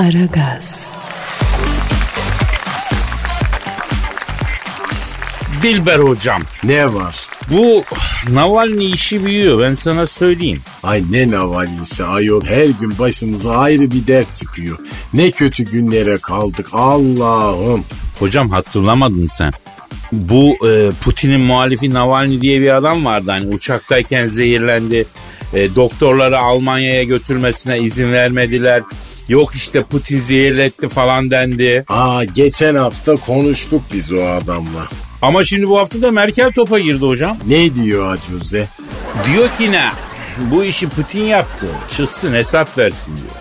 Aragaz. Dilber hocam. Ne var? Bu Navalny işi büyüyor ben sana söyleyeyim. Ay ne Navalny'si ayol her gün başımıza ayrı bir dert çıkıyor. Ne kötü günlere kaldık Allah'ım. Hocam hatırlamadın sen. Bu e, Putin'in muhalifi Navalny diye bir adam vardı hani uçaktayken zehirlendi. E, doktorları Almanya'ya götürmesine izin vermediler. Yok işte Putin zehirletti falan dendi. Aa geçen hafta konuştuk biz o adamla. Ama şimdi bu hafta da Merkel topa girdi hocam. Ne diyor Acuze? Diyor ki ne? Bu işi Putin yaptı. Çıksın hesap versin diyor.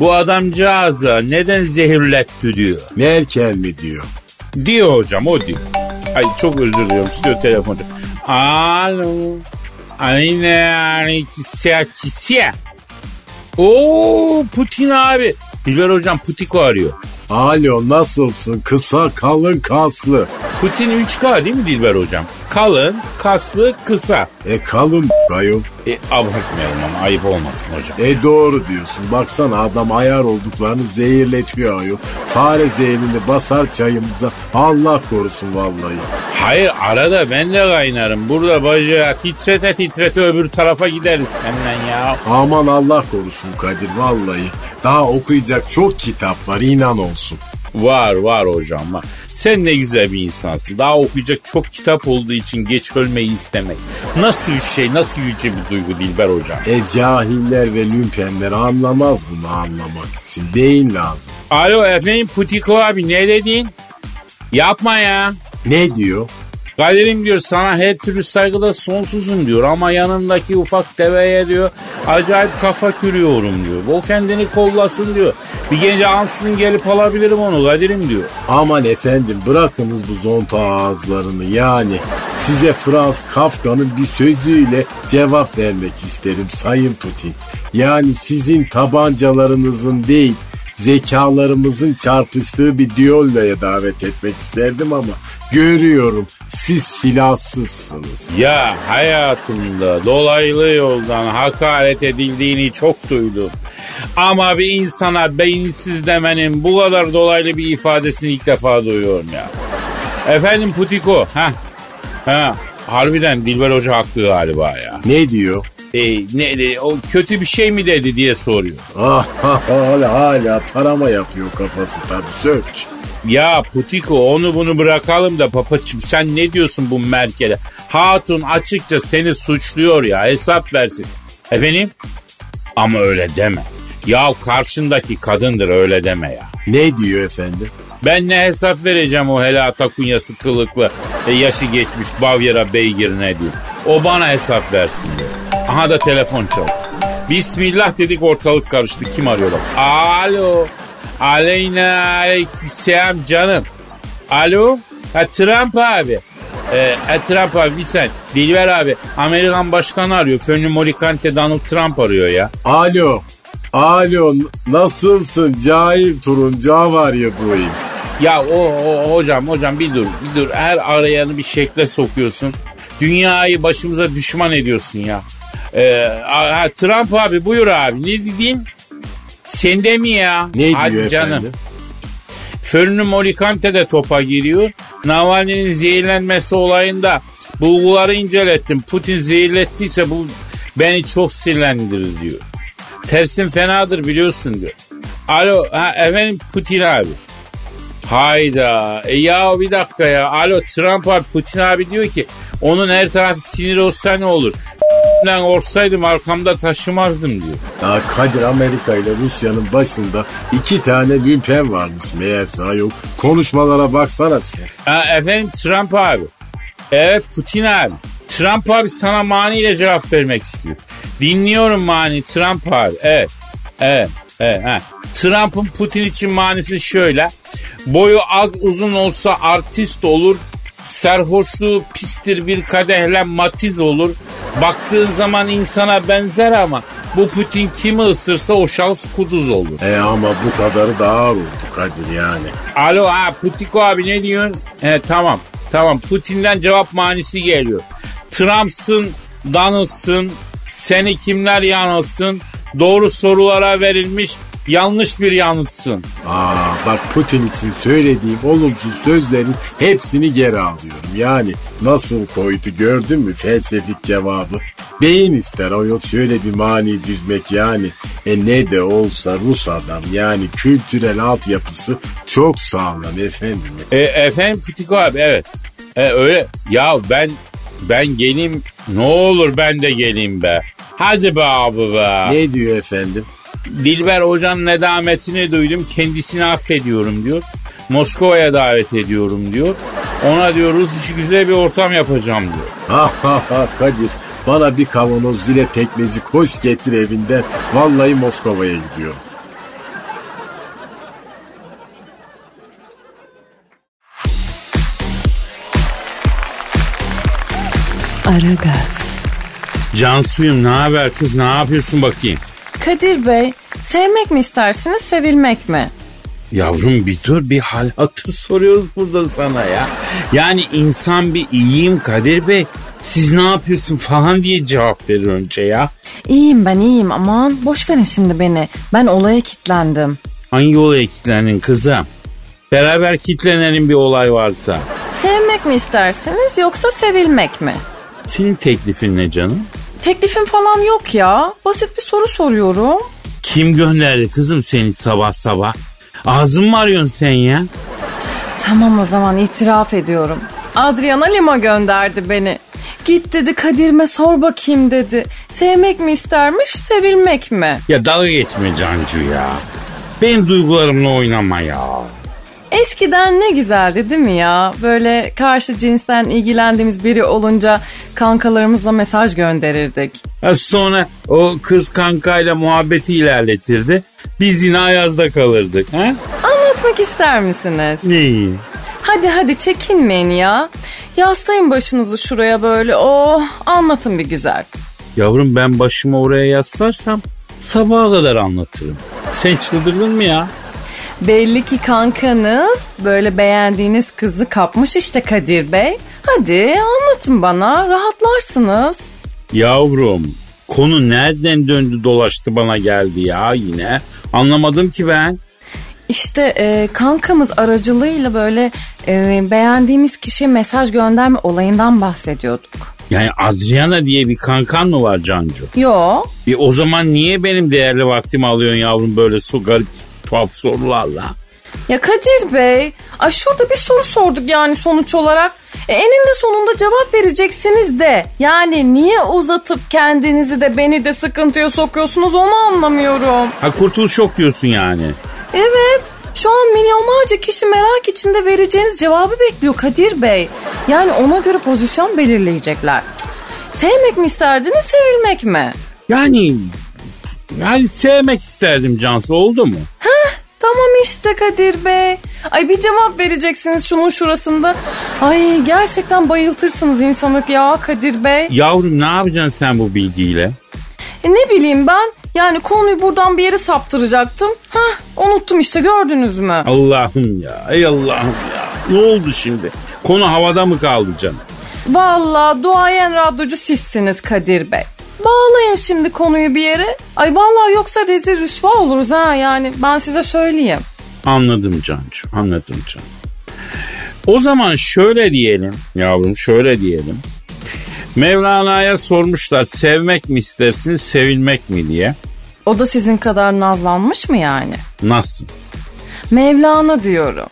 Bu adamcağıza neden zehirletti diyor. Merkel mi diyor? Diyor hocam o diyor. Ay çok özür diliyorum istiyor telefonda. Alo. Ayne aleykisya kisya. Oo Putin abi. Dilber hocam Putiko arıyor. Alo nasılsın? Kısa kalın kaslı. Putin 3K değil mi Dilber hocam? Kalın, kaslı, kısa. E kalın ayol. E abartmayalım ama ayıp olmasın hocam. E doğru diyorsun. Baksana adam ayar olduklarını zehirletiyor ayol. Fare zehrini basar çayımıza. Allah korusun vallahi. Hayır arada ben de kaynarım. Burada bacağı titrete titrete öbür tarafa gideriz senden ya. Aman Allah korusun Kadir vallahi. Daha okuyacak çok kitap var inan olsun. Var var hocam var. Sen ne güzel bir insansın. Daha okuyacak çok kitap olduğu için geç ölmeyi istemek. Nasıl bir şey, nasıl yüce bir duygu Dilber hocam. E cahiller ve lümpenler anlamaz bunu anlamak için. Beyin lazım. Alo efendim Putiko abi ne dedin? Yapma ya. Ne diyor? Kadir'im diyor sana her türlü saygıda sonsuzum diyor ama yanındaki ufak deveye diyor acayip kafa kürüyorum diyor. O kendini kollasın diyor. Bir gece ansızın gelip alabilirim onu Kadir'im diyor. Aman efendim bırakınız bu zonta ağızlarını yani. Size Frans Kafka'nın bir sözüyle cevap vermek isterim Sayın Putin. Yani sizin tabancalarınızın değil zekalarımızın çarpıştığı bir düelloya davet etmek isterdim ama görüyorum siz silahsızsınız. Ya hayatımda dolaylı yoldan hakaret edildiğini çok duydum. Ama bir insana beyinsiz demenin bu kadar dolaylı bir ifadesini ilk defa duyuyorum ya. Efendim Putiko, ha, ha, harbiden Dilber Hoca haklı galiba ya. Ne diyor? E, ne, e, o kötü bir şey mi dedi diye soruyor. Ah hala hala tarama yapıyor kafası tabii sökç. Ya Putiko onu bunu bırakalım da papaçım sen ne diyorsun bu Merkel'e? Hatun açıkça seni suçluyor ya hesap versin. Efendim? Ama öyle deme. Ya karşındaki kadındır öyle deme ya. Ne diyor efendim? Ben ne hesap vereceğim o helata kunyası kılıklı e, yaşı geçmiş Bavyera beygirine diyor. O bana hesap versin diyor. Aha da telefon çal. Bismillah dedik ortalık karıştı. Kim arıyor bak? Alo. Aleyna aleykümselam canım. Alo. Ha Trump abi. Ee, e, Trump abi bir sen. Dilber abi. Amerikan başkanı arıyor. Fönlü Morikante Donald Trump arıyor ya. Alo. Alo nasılsın cahil turuncu var ya bulayım. Ya o, o hocam hocam bir dur bir dur. Her arayanı bir şekle sokuyorsun. Dünyayı başımıza düşman ediyorsun ya. Ee, Trump abi buyur abi ne diyeyim? Sende mi ya? Ne Hadi diyor canım. efendim? Fönlü Molikante de topa giriyor. Navalny'nin zehirlenmesi olayında bulguları incelettim. Putin zehirlettiyse bu beni çok sinirlendirir diyor. Tersin fenadır biliyorsun diyor. Alo ha, efendim Putin abi. Hayda. E ya bir dakika ya. Alo Trump abi Putin abi diyor ki onun her tarafı sinir olsa ne olur? Lan olsaydım arkamda taşımazdım diyor. Ya Kadir Amerika ile Rusya'nın başında iki tane lümpen varmış meğerse yok. Konuşmalara baksana sen. Ha, efendim Trump abi. Evet Putin abi. Trump abi sana maniyle cevap vermek istiyor. Dinliyorum mani Trump abi. Evet. Evet. Evet. Ha. Trump'ın Putin için manisi şöyle. Boyu az uzun olsa artist olur. Serhoşluğu pistir bir kadehle matiz olur. Baktığın zaman insana benzer ama bu Putin kimi ısırsa o şahıs kuduz olur. E ama bu kadarı da ağır oldu Kadir yani. Alo ha Putiko abi ne diyorsun? He tamam tamam Putin'den cevap manisi geliyor. Trump'sın, Donald'sın, seni kimler yanılsın? Doğru sorulara verilmiş yanlış bir yanıtsın. Aa bak Putin için söylediğim olumsuz sözlerin hepsini geri alıyorum. Yani nasıl koydu gördün mü felsefik cevabı? Beyin ister o yok şöyle bir mani düzmek yani. E ne de olsa Rus adam yani kültürel altyapısı çok sağlam efendim. E, efendim Putiko abi evet. E, öyle ya ben ben geleyim ne olur ben de geleyim be. Hadi be abi be. Ne diyor efendim? Dilber hocanın nedametini duydum kendisini affediyorum diyor. Moskova'ya davet ediyorum diyor. Ona diyor Rus işi güzel bir ortam yapacağım diyor. Ha ha ha Kadir bana bir kavanoz zile pekmezi koş getir evinden. Vallahi Moskova'ya gidiyorum. Aragaz, Cansuyum ne haber kız ne yapıyorsun bakayım. Kadir Bey, sevmek mi istersiniz, sevilmek mi? Yavrum bir dur bir hal hatır soruyoruz burada sana ya. Yani insan bir iyiyim Kadir Bey. Siz ne yapıyorsun falan diye cevap verir önce ya. İyiyim ben iyiyim aman boş verin şimdi beni. Ben olaya kilitlendim. Hangi olaya kilitlendin kızım? Beraber kilitlenelim bir olay varsa. Sevmek mi istersiniz yoksa sevilmek mi? Senin teklifin ne canım? Teklifim falan yok ya. Basit bir soru soruyorum. Kim gönderdi kızım seni sabah sabah? Ağzın mı arıyorsun sen ya? Tamam o zaman itiraf ediyorum. Adriana Lima gönderdi beni. Git dedi Kadir'ime sor bakayım dedi. Sevmek mi istermiş, sevilmek mi? Ya dalga geçme Cancu ya. Benim duygularımla oynama ya. Eskiden ne güzeldi değil mi ya? Böyle karşı cinsten ilgilendiğimiz biri olunca kankalarımızla mesaj gönderirdik. Ha sonra o kız kankayla muhabbeti ilerletirdi. Biz yine ayazda kalırdık. Ha? Anlatmak ister misiniz? Neyi? Hadi hadi çekinmeyin ya. Yaslayın başınızı şuraya böyle. Oh anlatın bir güzel. Yavrum ben başımı oraya yaslarsam sabaha kadar anlatırım. Sen çıldırdın mı ya? Belli ki kankanız böyle beğendiğiniz kızı kapmış işte Kadir Bey. Hadi anlatın bana rahatlarsınız. Yavrum konu nereden döndü dolaştı bana geldi ya yine. Anlamadım ki ben. İşte e, kankamız aracılığıyla böyle e, beğendiğimiz kişiye mesaj gönderme olayından bahsediyorduk. Yani Adriana diye bir kankan mı var Cancu? Yo E o zaman niye benim değerli vaktimi alıyorsun yavrum böyle su garip tuhaf sorularla? ya Kadir Bey ay şurada bir soru sorduk yani sonuç olarak. E, eninde sonunda cevap vereceksiniz de yani niye uzatıp kendinizi de beni de sıkıntıya sokuyorsunuz onu anlamıyorum. Ha kurtuluş yok diyorsun yani. Evet. Şu an milyonlarca kişi merak içinde vereceğiniz cevabı bekliyor Kadir Bey. Yani ona göre pozisyon belirleyecekler. Cık. Sevmek mi isterdiniz, sevilmek mi? Yani yani sevmek isterdim Cansu oldu mu? Tamam işte Kadir Bey. Ay bir cevap vereceksiniz şunun şurasında. Ay gerçekten bayıltırsınız insanı ya Kadir Bey. Yavrum ne yapacaksın sen bu bilgiyle? E ne bileyim ben yani konuyu buradan bir yere saptıracaktım. Hah unuttum işte gördünüz mü? Allah'ım ya ey Allah'ım ya. Ne oldu şimdi? Konu havada mı kaldı canım? Vallahi duayen radyocu sizsiniz Kadir Bey. Bağlayın şimdi konuyu bir yere. Ay vallahi yoksa rezil rüsva oluruz ha yani ben size söyleyeyim. Anladım Cancu anladım Can. O zaman şöyle diyelim yavrum şöyle diyelim. Mevlana'ya sormuşlar sevmek mi istersin sevilmek mi diye. O da sizin kadar nazlanmış mı yani? Nasıl? Mevlana diyorum.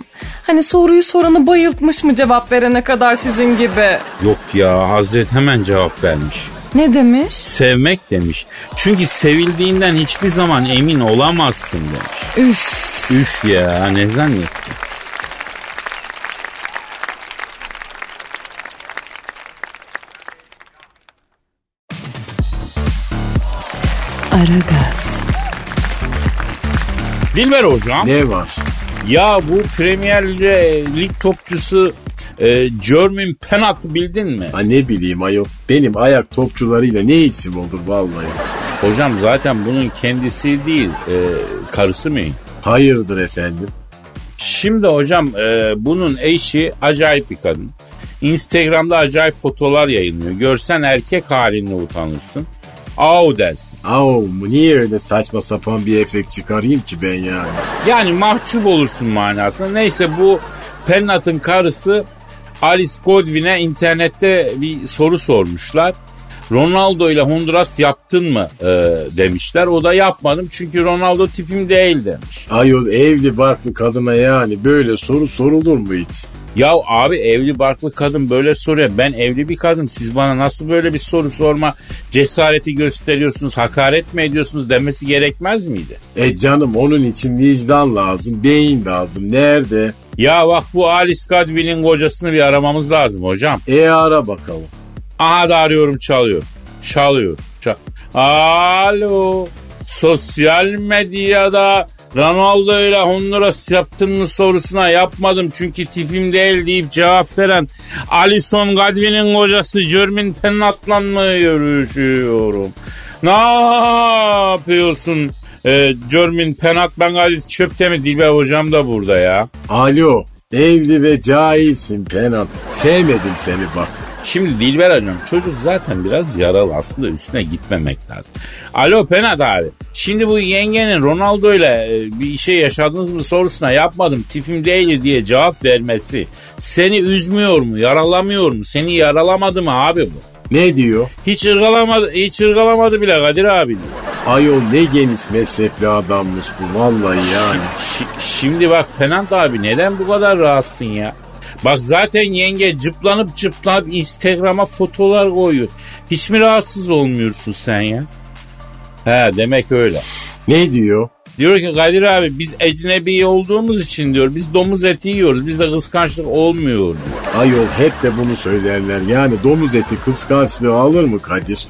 Hani soruyu soranı bayıltmış mı cevap verene kadar sizin gibi? Yok ya Hazret hemen cevap vermiş. Ne demiş? Sevmek demiş. Çünkü sevildiğinden hiçbir zaman emin olamazsın demiş. Üf. Üf ya ne zannettin? Aragaz. Dilber hocam. Ne var? Ya bu Premier Lig topçusu e, Jermaine Pennant'ı bildin mi? Ha ne bileyim ayol. Benim ayak topçularıyla ne isim olur vallahi. Hocam zaten bunun kendisi değil e, karısı mı? Hayırdır efendim? Şimdi hocam e, bunun eşi acayip bir kadın. Instagram'da acayip fotolar yayınlıyor. Görsen erkek haline utanırsın. Au dersin. Au mu niye öyle saçma sapan bir efekt çıkarayım ki ben yani? Yani mahcup olursun manasında. Neyse bu Pennant'ın karısı Alice Godwin'e internette bir soru sormuşlar. Ronaldo ile Honduras yaptın mı e, demişler. O da yapmadım çünkü Ronaldo tipim değil demiş. Ayol evli barklı kadına yani böyle soru sorulur mu hiç? Ya abi evli barklı kadın böyle soruyor. Ben evli bir kadın. Siz bana nasıl böyle bir soru sorma cesareti gösteriyorsunuz, hakaret mi ediyorsunuz demesi gerekmez miydi? E canım onun için vicdan lazım, beyin lazım. Nerede? Ya bak bu Alice Godwin'in kocasını bir aramamız lazım hocam. E ara bakalım. Aha da arıyorum çalıyor. Çalıyor. Çal Alo. Sosyal medyada Ronaldo ile Honduras yaptın mı sorusuna yapmadım çünkü tipim değil deyip cevap veren Alison Godwin'in kocası Jermin Pennant'la mı görüşüyorum? Ne yapıyorsun? Ee, Jermin Pennant ben gayet çöpte mi Dilber hocam da burada ya. Alo, evli ve cahilsin Penat. Sevmedim seni bak. Şimdi Dilber hocam çocuk zaten biraz yaralı aslında üstüne gitmemek lazım. Alo Penat abi şimdi bu yengenin Ronaldo ile bir şey yaşadınız mı sorusuna yapmadım tipim değil diye cevap vermesi seni üzmüyor mu yaralamıyor mu seni yaralamadı mı abi bu? Ne diyor? Hiç ırgalamadı, hiç ırgalamadı bile Kadir abi diyor. Ayol ne geniş meslekli adammış bu vallahi yani. Şi- şimdi bak Penant abi neden bu kadar rahatsın ya? Bak zaten yenge cıplanıp cıplanıp Instagram'a fotolar koyuyor. Hiç mi rahatsız olmuyorsun sen ya? He demek öyle. Ne diyor? Diyor ki Kadir abi biz ecnebi olduğumuz için diyor biz domuz eti yiyoruz. Bizde kıskançlık olmuyor diyor. Ayol hep de bunu söylerler. Yani domuz eti kıskançlığı alır mı Kadir?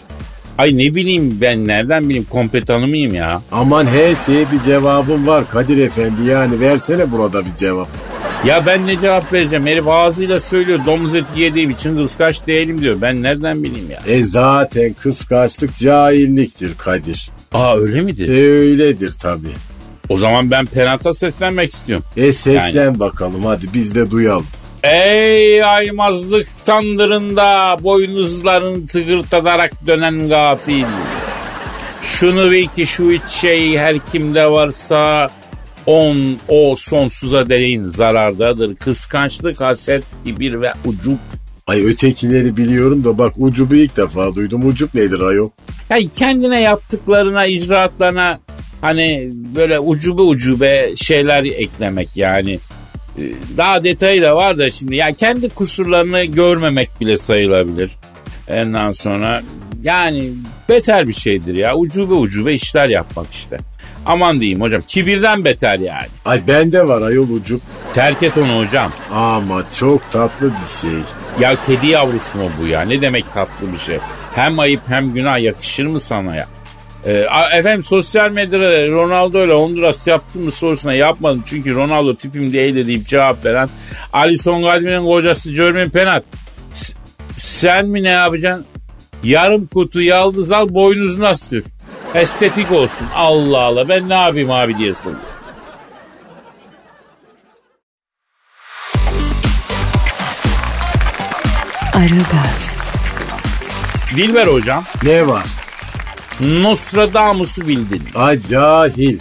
Ay ne bileyim ben nereden bileyim kompetanı mıyım ya? Aman her şeye bir cevabım var Kadir Efendi yani versene burada bir cevap. Ya ben ne cevap vereceğim? Herif ağzıyla söylüyor domuz eti yediğim için kıskanç değilim diyor. Ben nereden bileyim ya? E zaten kıskançlık cahilliktir Kadir. Aa öyle midir? E öyledir tabi. O zaman ben Penat'a seslenmek istiyorum. E seslen bakalım hadi biz de duyalım. Ey aymazlık tandırında boynuzlarını tıkırtatarak dönen gafil. Şunu bil ki şu üç şey her kimde varsa on o sonsuza değin zarardadır. Kıskançlık, haset, kibir ve ucup. Ay ötekileri biliyorum da bak ucubu ilk defa duydum. Ucup nedir ayol? Yani kendine yaptıklarına, icraatlarına hani böyle ucube ucube şeyler eklemek yani. Ee, Daha detayı da var da şimdi. Yani kendi kusurlarını görmemek bile sayılabilir. Ondan sonra yani beter bir şeydir ya. Ucube ucube işler yapmak işte. Aman diyeyim hocam kibirden beter yani. Ay bende var ayol ucup. Terk et onu hocam. Ama çok tatlı bir şey. Ya kedi yavrusu mu bu ya? Ne demek tatlı bir şey? Hem ayıp hem günah yakışır mı sana ya? A- efendim sosyal medyada Ronaldo ile Honduras yaptın mı sorusuna yapmadım. Çünkü Ronaldo tipim değil deyip cevap veren Alison Godwin'in kocası Jermaine Penat. S- sen mi ne yapacaksın? Yarım kutu yaldız al boynuzuna sür. Estetik olsun. Allah Allah ben ne yapayım abi diye soruyor. Aragaz, Dilber hocam Ne var? Nostradamus'u bildin. Ay cahil.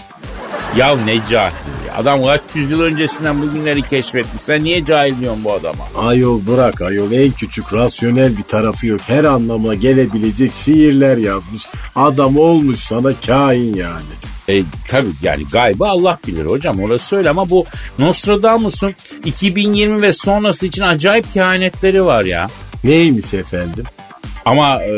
Ya ne cahil. Adam kaç yüzyıl öncesinden bugünleri keşfetmiş. Sen niye cahil diyorsun bu adama? Ayol bırak ayol en küçük rasyonel bir tarafı yok. Her anlama gelebilecek sihirler yazmış. Adam olmuş sana kain yani. E, tabii yani gaybı Allah bilir hocam orası öyle ama bu Nostradamus'un 2020 ve sonrası için acayip kehanetleri var ya. Neymiş efendim? Ama e,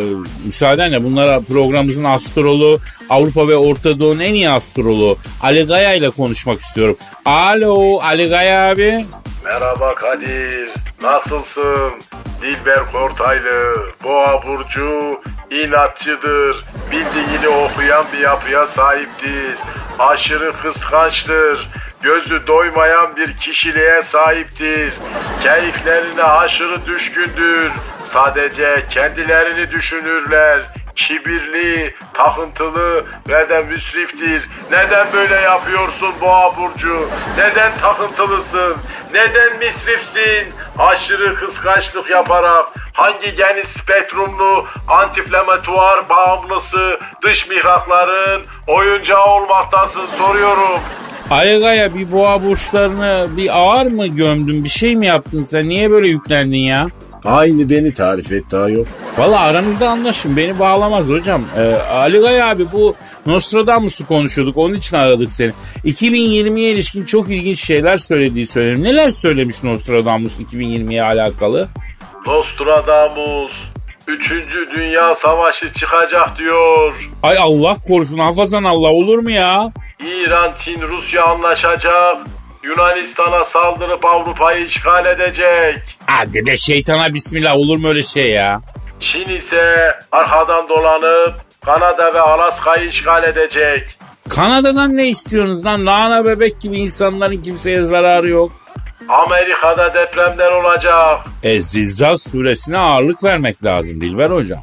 müsaadenle bunlara programımızın astroloğu Avrupa ve Orta Doğu'nun en iyi astroloğu Ali Gaya ile konuşmak istiyorum. Alo Ali Gaya abi. Merhaba Kadir. Nasılsın? Dilber Kortaylı, Boğa Burcu, inatçıdır. Bildiğini okuyan bir yapıya sahiptir. Aşırı kıskançtır. Gözü doymayan bir kişiliğe sahiptir. Keyiflerine aşırı düşkündür. Sadece kendilerini düşünürler. Kibirli, takıntılı ve de müsriftir. Neden böyle yapıyorsun Boğa Burcu? Neden takıntılısın? Neden müsrifsin? Aşırı kıskançlık yaparak hangi geniş spektrumlu antiflamatuar bağımlısı dış mihrakların oyuncağı olmaktasın soruyorum. Ali Gaya bir boğa burçlarını bir ağır mı gömdün bir şey mi yaptın sen niye böyle yüklendin ya? Aynı beni tarif etti ayol. Valla aranızda anlaşın beni bağlamaz hocam. Ee, Ali Gaya abi bu Nostradamus'u konuşuyorduk onun için aradık seni. 2020'ye ilişkin çok ilginç şeyler söylediği söylerim. Neler söylemiş Nostradamus 2020'ye alakalı? Nostradamus 3. Dünya Savaşı çıkacak diyor. Ay Allah korusun hafazan Allah olur mu ya? İran, Çin, Rusya anlaşacak. Yunanistan'a saldırıp Avrupa'yı işgal edecek. Hadi be şeytana bismillah olur mu öyle şey ya? Çin ise arkadan dolanıp Kanada ve Alaska'yı işgal edecek. Kanada'dan ne istiyorsunuz lan? Lahana bebek gibi insanların kimseye zararı yok. Amerika'da depremler olacak. E Zilzal suresine ağırlık vermek lazım Dilber hocam.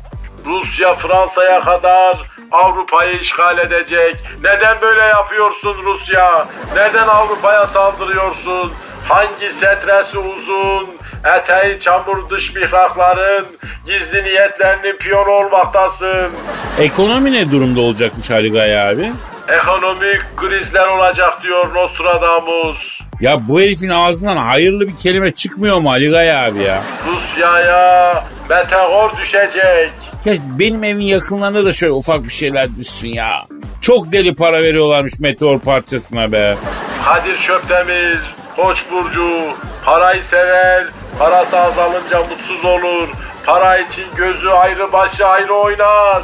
Rusya Fransa'ya kadar Avrupa'yı işgal edecek. Neden böyle yapıyorsun Rusya? Neden Avrupa'ya saldırıyorsun? Hangi setresi uzun, eteği çamur dış mihrakların gizli niyetlerinin piyonu olmaktasın. Ekonomi ne durumda olacakmış Ali Gaya abi? Ekonomik krizler olacak diyor Nostradamus. Ya bu herifin ağzından hayırlı bir kelime çıkmıyor mu Ali Gaya abi ya? Rusya'ya meteor düşecek. Ya benim evin yakınlarında da şöyle ufak bir şeyler düşsün ya. Çok deli para veriyorlarmış meteor parçasına be. Kadir Çöptemir, Koç burcu, parayı sever, parası azalınca mutsuz olur. Para için gözü ayrı başı ayrı oynar.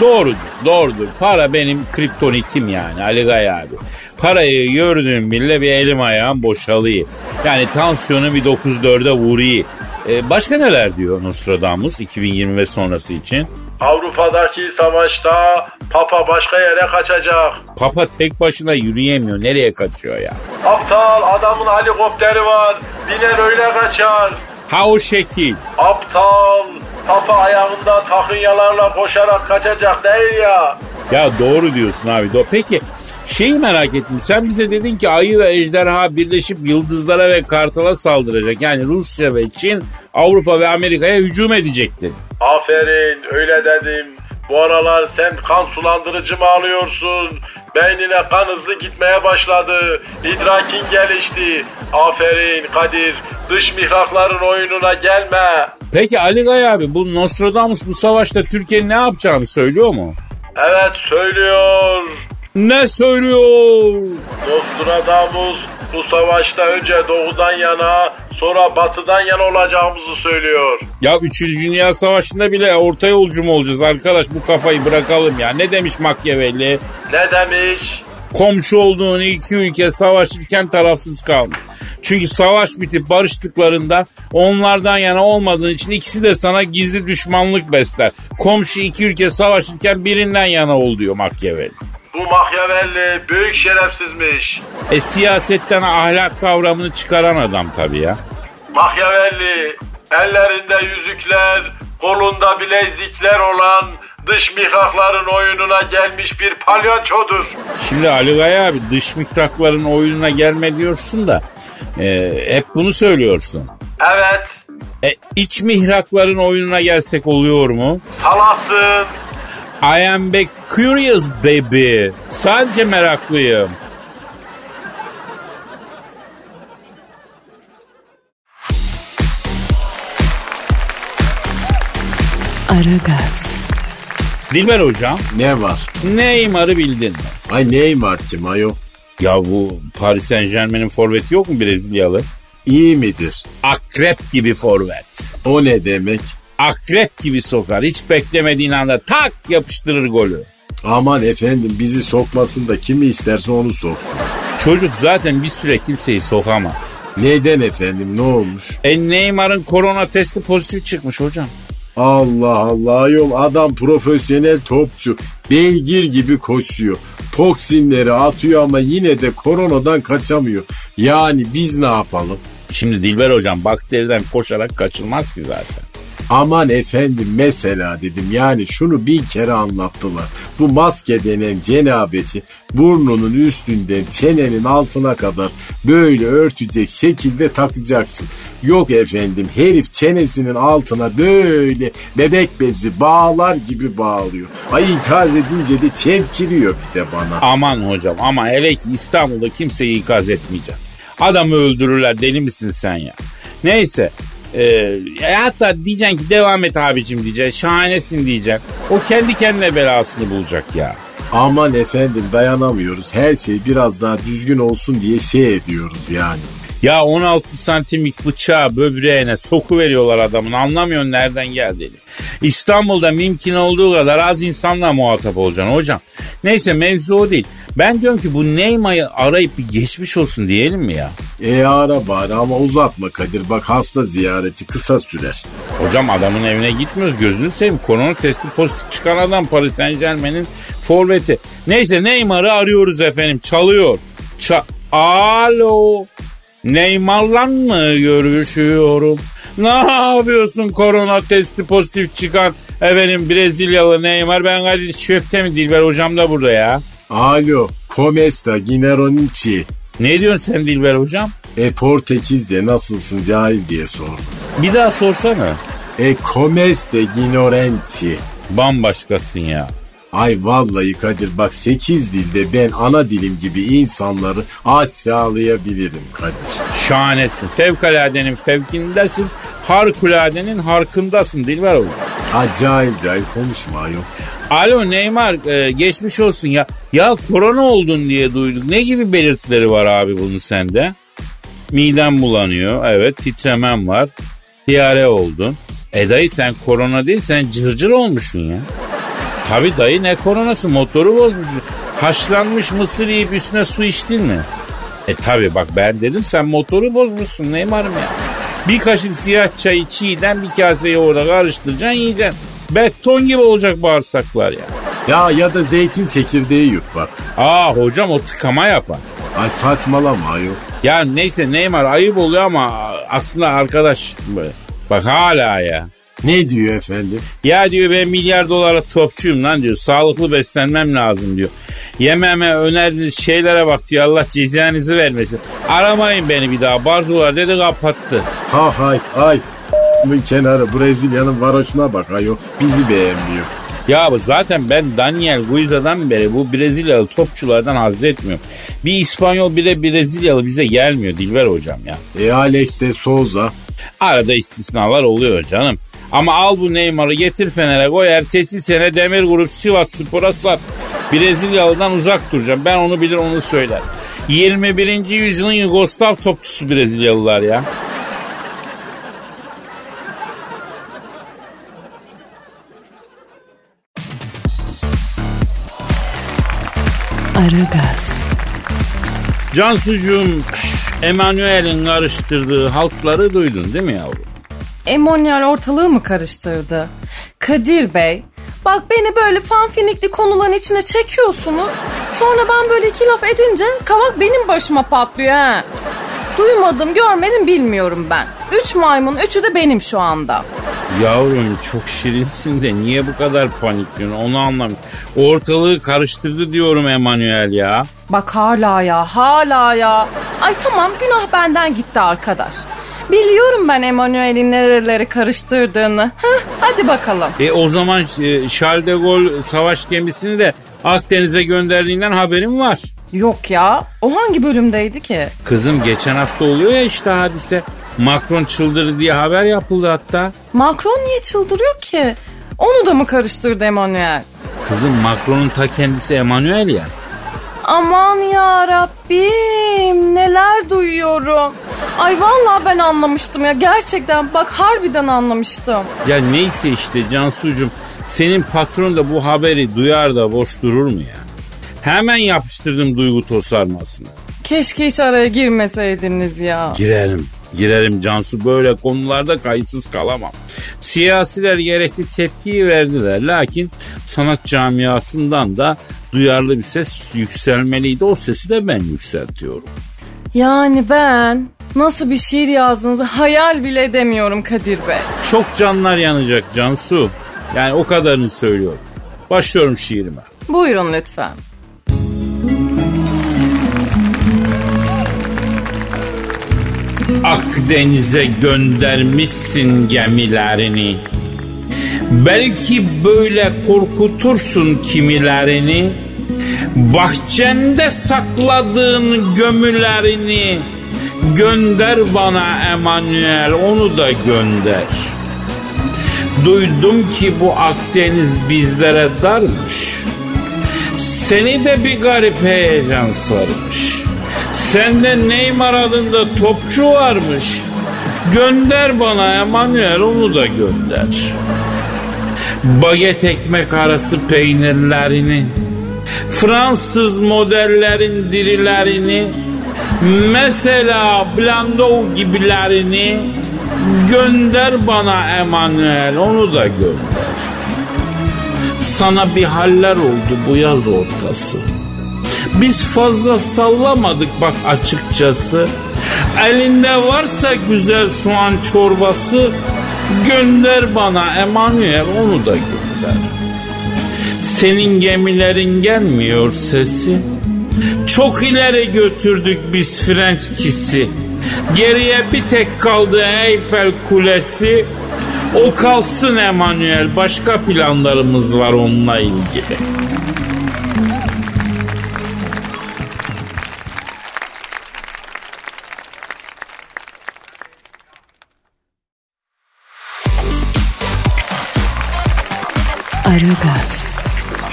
Doğrudur, doğrudur. Para benim kriptonitim yani Ali Gaya abi. Parayı gördüğüm bile bir elim ayağım boşalıyor. Yani tansiyonu bir 9-4'e vuruyor. Ee, başka neler diyor Nostradamus 2020 ve sonrası için? Avrupa'daki savaşta Papa başka yere kaçacak. Papa tek başına yürüyemiyor. Nereye kaçıyor ya? Aptal adamın helikopteri var. Biner öyle kaçar. Ha o şekil. Aptal. Papa ayağında takınyalarla koşarak kaçacak değil ya. Ya doğru diyorsun abi. Doğru. Peki şeyi merak ettim. Sen bize dedin ki ayı ve ejderha birleşip yıldızlara ve kartala saldıracak. Yani Rusya ve Çin Avrupa ve Amerika'ya hücum edecek dedin. Aferin öyle dedim. Bu aralar sen kan sulandırıcı mı alıyorsun? Beynine kan hızlı gitmeye başladı. İdrakin gelişti. Aferin Kadir. Dış mihrakların oyununa gelme. Peki Ali Gay abi bu Nostradamus bu savaşta Türkiye'nin ne yapacağını söylüyor mu? Evet söylüyor. Ne söylüyor? Nostradamus bu savaşta önce doğudan yana sonra batıdan yana olacağımızı söylüyor. Ya 3. Dünya Savaşı'nda bile orta yolcu mu olacağız arkadaş bu kafayı bırakalım ya. Ne demiş Machiavelli? Ne demiş? Komşu olduğun iki ülke savaşırken tarafsız kalmış. Çünkü savaş bitip barıştıklarında onlardan yana olmadığın için ikisi de sana gizli düşmanlık besler. Komşu iki ülke savaşırken birinden yana ol diyor Machiavelli. Bu Machiavelli büyük şerefsizmiş. E siyasetten ahlak kavramını çıkaran adam tabii ya. Machiavelli ellerinde yüzükler, kolunda bilezikler olan dış mihrakların oyununa gelmiş bir palyaçodur. Şimdi Ali Gaya abi dış mikrakların oyununa gelme diyorsun da e, hep bunu söylüyorsun. Evet, E, iç mihrakların oyununa gelsek oluyor mu? salasın. I am back curious baby. Sadece meraklıyım. Aragaz, Dilber hocam Ne var? Neymar'ı bildin mi? Ay Neymar kim ayol? Ya bu Paris Saint Germain'in forveti yok mu Brezilyalı? İyi midir? Akrep gibi forvet. O ne demek? Akrep gibi sokar. Hiç beklemediğin anda tak yapıştırır golü. Aman efendim bizi sokmasın da kimi isterse onu soksun. Çocuk zaten bir süre kimseyi sokamaz. Neden efendim ne olmuş? E Neymar'ın korona testi pozitif çıkmış hocam. Allah Allah ayol adam profesyonel topçu. Beygir gibi koşuyor. Toksinleri atıyor ama yine de koronadan kaçamıyor. Yani biz ne yapalım? Şimdi Dilber hocam bakteriden koşarak kaçılmaz ki zaten. Aman efendim mesela dedim yani şunu bin kere anlattılar. Bu maske denen cenabeti burnunun üstünden çenenin altına kadar böyle örtecek şekilde takacaksın. Yok efendim herif çenesinin altına böyle bebek bezi bağlar gibi bağlıyor. Ay ikaz edince de çemkiriyor bir de bana. Aman hocam ama hele ki İstanbul'da kimseyi ikaz etmeyeceğim. Adamı öldürürler deli misin sen ya? Neyse ee, hatta diyeceksin ki devam et abicim diyeceksin. Şahanesin diyeceksin. O kendi kendine belasını bulacak ya. Aman efendim dayanamıyoruz. Her şey biraz daha düzgün olsun diye şey ediyoruz yani. Ya 16 santimlik bıçağı böbreğine soku veriyorlar adamın anlamıyorsun nereden geldiğini. İstanbul'da mümkün olduğu kadar az insanla muhatap olacaksın hocam. Neyse mevzu o değil. Ben diyorum ki bu Neymar'ı arayıp bir geçmiş olsun diyelim mi ya? E ara bari ama uzatma Kadir. Bak hasta ziyareti kısa sürer. Hocam adamın evine gitmiyoruz gözünü seveyim. Korona testi pozitif çıkan adam Paris Saint Germain'in forveti. Neyse Neymar'ı arıyoruz efendim çalıyor. Ça Alo. Neymar'la mı görüşüyorum? Ne yapıyorsun korona testi pozitif çıkan efendim Brezilyalı Neymar? Ben Kadir Şöpte mi Dilber hocam da burada ya. Alo, Comesta Gineronici. Ne diyorsun sen Dilber hocam? E Portekizce nasılsın cahil diye sordum. Bir daha sorsana. E Comeste Ginorenti. Bambaşkasın ya. Ay vallahi Kadir bak 8 dilde ben ana dilim gibi insanları aşağılayabilirim Kadir. Şahanesin. Fevkaladenin fevkindesin. Harikuladenin harkındasın Dilber oğlum. Acayip cahil konuşma yok. Alo Neymar e, geçmiş olsun ya. Ya korona oldun diye duyduk. Ne gibi belirtileri var abi bunun sende? Midem bulanıyor. Evet titremem var. Diyare oldun. E dayı sen korona değil sen cırcır olmuşsun ya. Tabi dayı ne koronası motoru bozmuşsun. Haşlanmış mısır yiyip üstüne su içtin mi? E tabi bak ben dedim sen motoru bozmuşsun Neymar'ım ya. Bir kaşık siyah çayı çiğden bir kase yoğurda karıştıracaksın yiyeceksin. Beton gibi olacak bağırsaklar ya. Ya ya da zeytin çekirdeği yut bak. Aa hocam o tıkama yapar. Ay saçmalama yok. Ya neyse Neymar ayıp oluyor ama aslında arkadaş bak hala ya. Ne diyor efendim? Ya diyor ben milyar dolara topçuyum lan diyor. Sağlıklı beslenmem lazım diyor. Yememe önerdiğiniz şeylere bak diyor. Allah cezanızı vermesin. Aramayın beni bir daha. Barzolar dedi kapattı. Ha hay ay. Bu kenarı Brezilya'nın varoşuna bak ayo. Bizi beğenmiyor. Ya zaten ben Daniel Guiza'dan beri bu Brezilyalı topçulardan haz etmiyorum. Bir İspanyol bir de Brezilyalı bize gelmiyor Dilber hocam ya. E Alex de Souza. Arada istisnalar oluyor canım. Ama al bu Neymar'ı getir Fener'e koy ertesi sene Demir Grup Sivas Spor'a sat. Brezilyalı'dan uzak duracağım. Ben onu bilir onu söyler. 21. yüzyılın Yugoslav topçusu Brezilyalılar ya. Aragaz, Cansucuğum Emanuel'in karıştırdığı halkları duydun değil mi yavrum? Emmanuel ortalığı mı karıştırdı? Kadir Bey, bak beni böyle fanfinikli konuların içine çekiyorsunuz. Sonra ben böyle iki laf edince kavak benim başıma patlıyor ha. Duymadım, görmedim, bilmiyorum ben. Üç maymun, üçü de benim şu anda. Yavrum çok şirinsin de niye bu kadar panikliyorsun onu anlamıyorum. Ortalığı karıştırdı diyorum Emanuel ya. Bak hala ya, hala ya. Ay tamam, günah benden gitti arkadaş. Biliyorum ben Emanuel'in nereleri karıştırdığını. Heh, hadi bakalım. E o zaman e, Charles de Gaulle savaş gemisini de Akdeniz'e gönderdiğinden haberim var. Yok ya, o hangi bölümdeydi ki? Kızım geçen hafta oluyor ya işte hadise. Macron çıldırdı diye haber yapıldı hatta. Macron niye çıldırıyor ki? Onu da mı karıştırdı Emanuel? Kızım Macron'un ta kendisi Emanuel ya. Aman ya Rabbim neler duyuyorum. Ay vallahi ben anlamıştım ya gerçekten bak harbiden anlamıştım. Ya neyse işte Cansucuğum senin patron da bu haberi duyar da boş durur mu ya? Hemen yapıştırdım duygu tosarmasını. Keşke hiç araya girmeseydiniz ya. Girerim. Girerim Cansu böyle konularda kayıtsız kalamam. Siyasiler gerekli tepkiyi verdiler. Lakin sanat camiasından da duyarlı bir ses yükselmeliydi. O sesi de ben yükseltiyorum. Yani ben nasıl bir şiir yazdığınızı hayal bile edemiyorum Kadir Bey. Çok canlar yanacak Cansu. Yani o kadarını söylüyorum. Başlıyorum şiirime. Buyurun lütfen. Akdeniz'e göndermişsin gemilerini. Belki böyle korkutursun kimilerini. Bahçende sakladığın gömülerini gönder bana Emanuel onu da gönder. Duydum ki bu Akdeniz bizlere darmış. Seni de bir garip heyecan sarmış. Sende Neymar adında topçu varmış. Gönder bana Emanuel onu da gönder. Baget ekmek arası peynirlerini, Fransız modellerin dirilerini, mesela Blandov gibilerini gönder bana Emanuel onu da gönder. Sana bir haller oldu bu yaz ortası. Biz fazla sallamadık bak açıkçası. Elinde varsa güzel soğan çorbası gönder bana Emanuel onu da gönder. Senin gemilerin gelmiyor sesi. Çok ileri götürdük biz French. Geriye bir tek kaldı Eyfel Kulesi. O kalsın Emanuel. Başka planlarımız var onunla ilgili.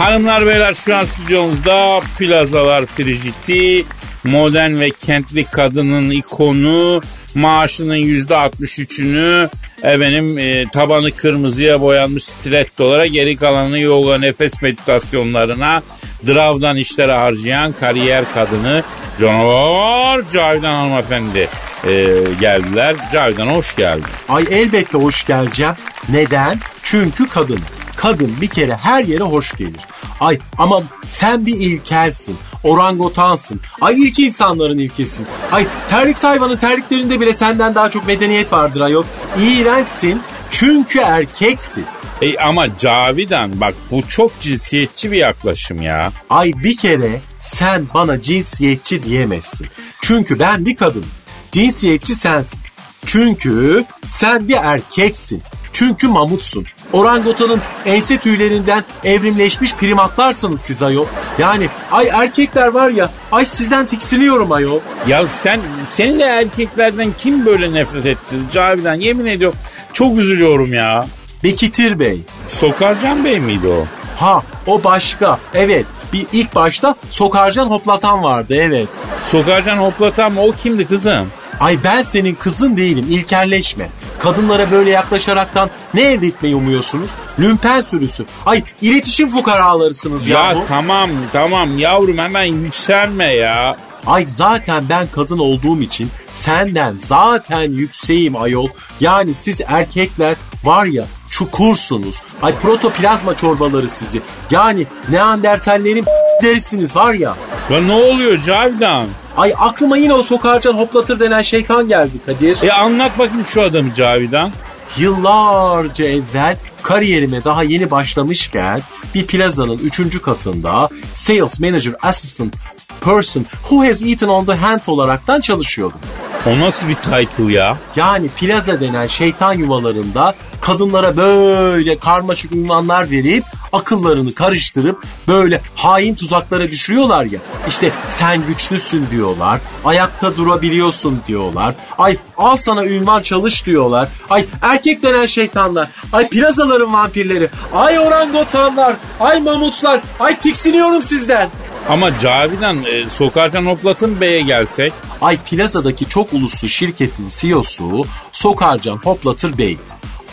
Hanımlar beyler şu an stüdyomuzda plazalar frijiti, modern ve kentli kadının ikonu, maaşının yüzde 63'ünü efendim e, tabanı kırmızıya boyanmış stilettolara geri kalanını yoga nefes meditasyonlarına dravdan işlere harcayan kariyer kadını canavar Cavidan hanımefendi e, geldiler. Cavidan hoş geldin. Ay elbette hoş geleceğim. Neden? Çünkü kadın. Kadın bir kere her yere hoş gelir. Ay ama sen bir ilkelsin. Orangotansın. Ay ilk insanların ilkesin. Ay terlik hayvanın terliklerinde bile senden daha çok medeniyet vardır ayol. İğrençsin çünkü erkeksin. E, ama Cavidan bak bu çok cinsiyetçi bir yaklaşım ya. Ay bir kere sen bana cinsiyetçi diyemezsin. Çünkü ben bir kadınım. Cinsiyetçi sensin. Çünkü sen bir erkeksin. Çünkü mamutsun. Orangutanın ense tüylerinden evrimleşmiş primatlarsınız siz ayol. Yani ay erkekler var ya ay sizden tiksiniyorum ayol. Ya sen seninle erkeklerden kim böyle nefret etti Cavidan yemin ediyorum çok üzülüyorum ya. Bekitir Bey. Sokarcan Bey miydi o? Ha o başka. Evet bir ilk başta Sokarcan hoplatan vardı evet. Sokarcan hoplatan mı o kimdi kızım? Ay ben senin kızın değilim ilkelleşme. Kadınlara böyle yaklaşaraktan ne elde etmeyi umuyorsunuz? Lümpen sürüsü. Ay iletişim fukaralarısınız ya. Ya tamam tamam yavrum hemen yükselme ya. Ay zaten ben kadın olduğum için senden zaten yükseğim ayol. Yani siz erkekler var ya çukursunuz. Ay protoplazma çorbaları sizi. Yani Neandertallerin derisiniz var ya. Ya ne oluyor Cavidan? Ay aklıma yine o sokarcan hoplatır denen şeytan geldi Kadir. E anlat bakayım şu adamı Cavidan. Yıllarca evvel kariyerime daha yeni başlamışken bir plazanın üçüncü katında Sales Manager Assistant Person Who Has Eaten on the Hand olaraktan çalışıyordum. O nasıl bir title ya? Yani plaza denen şeytan yuvalarında kadınlara böyle karmaşık ünvanlar verip akıllarını karıştırıp böyle hain tuzaklara düşürüyorlar ya. İşte sen güçlüsün diyorlar. Ayakta durabiliyorsun diyorlar. Ay al sana ünvan çalış diyorlar. Ay erkek denen şeytanlar. Ay plazaların vampirleri. Ay orangotanlar. Ay mamutlar. Ay tiksiniyorum sizden. Ama Cavidan e, Sokarcan Hoplat'ın Bey'e gelsek. Ay plazadaki çok uluslu şirketin CEO'su Sokarcan Hoplatır Bey.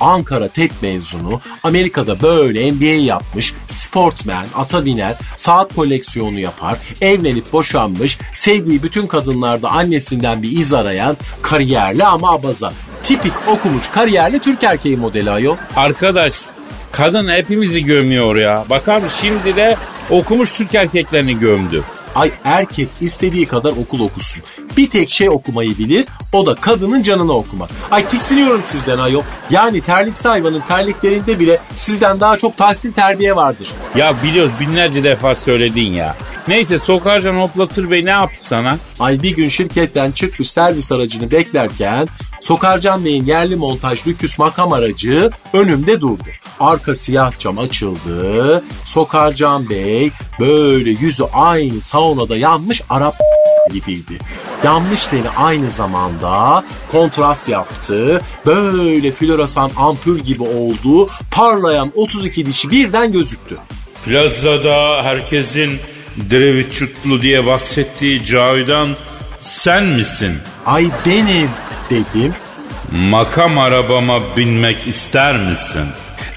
Ankara TED mezunu, Amerika'da böyle MBA yapmış, sportman, ata biner, saat koleksiyonu yapar, evlenip boşanmış, sevdiği bütün kadınlarda annesinden bir iz arayan, kariyerli ama abaza. Tipik okumuş kariyerli Türk erkeği modeli ayol. Arkadaş kadın hepimizi gömüyor ya. Bak abi şimdi de okumuş Türk erkeklerini gömdü. Ay erkek istediği kadar okul okusun. Bir tek şey okumayı bilir o da kadının canını okumak. Ay tiksiniyorum sizden ayol. Yani terlik hayvanın terliklerinde bile sizden daha çok tahsil terbiye vardır. Ya biliyoruz binlerce defa söyledin ya. Neyse Sokarcan Hoplatır Bey ne yaptı sana? Ay bir gün şirketten çıkmış servis aracını beklerken Sokarcan Bey'in yerli montaj lüküs makam aracı önümde durdu. Arka siyah cam açıldı. Sokarcan Bey böyle yüzü aynı saunada yanmış Arap gibiydi. Yanmış teni aynı zamanda kontrast yaptı. Böyle floresan ampul gibi oldu. Parlayan 32 dişi birden gözüktü. Plazada herkesin Drevitçutlu diye bahsettiği Cavidan sen misin? Ay benim dedim. Makam arabama binmek ister misin?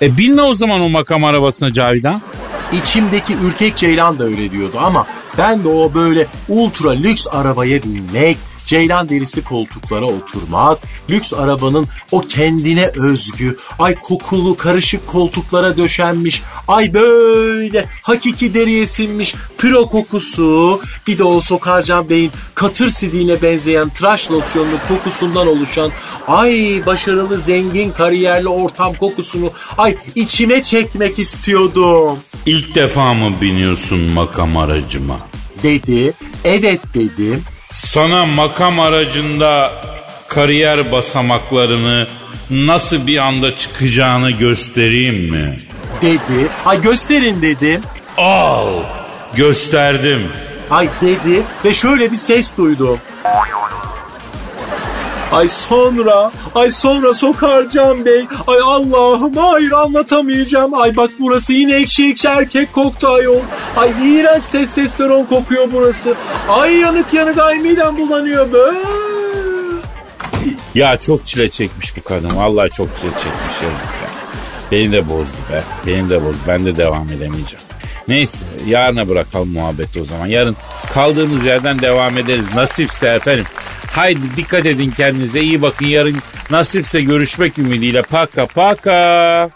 E binme o zaman o makam arabasına Cavidan. İçimdeki ürkek ceylan da öyle diyordu ama ben de o böyle ultra lüks arabaya binmek, ceylan derisi koltuklara oturmak, lüks arabanın o kendine özgü, ay kokulu karışık koltuklara döşenmiş, ay böyle hakiki deriye sinmiş püro kokusu, bir de o Sokarcan Bey'in katır sidiğine benzeyen tıraş losyonlu kokusundan oluşan ay başarılı zengin kariyerli ortam kokusunu ay içime çekmek istiyordum. İlk defa mı biniyorsun makam aracıma? Dedi, evet dedim. Sana makam aracında kariyer basamaklarını nasıl bir anda çıkacağını göstereyim mi? Dedi, ay gösterin dedim. Al, gösterdim. Ay dedi ve şöyle bir ses duydum. Ay sonra, ay sonra Sokarcan Bey, ay Allah'ım hayır anlatamayacağım. Ay bak burası yine ekşi ekşi erkek koktu ayol. Ay iğrenç testosteron kokuyor burası. Ay yanık yanık ay midem bulanıyor böyle. Ya çok çile çekmiş bu kadın. Vallahi çok çile çekmiş yazık ya. Beni de bozdu be. Beni de bozdu. Ben de devam edemeyeceğim. Neyse yarına bırakalım muhabbeti o zaman. Yarın kaldığımız yerden devam ederiz. Nasipse efendim. Haydi dikkat edin kendinize iyi bakın. Yarın nasipse görüşmek ümidiyle. Paka paka.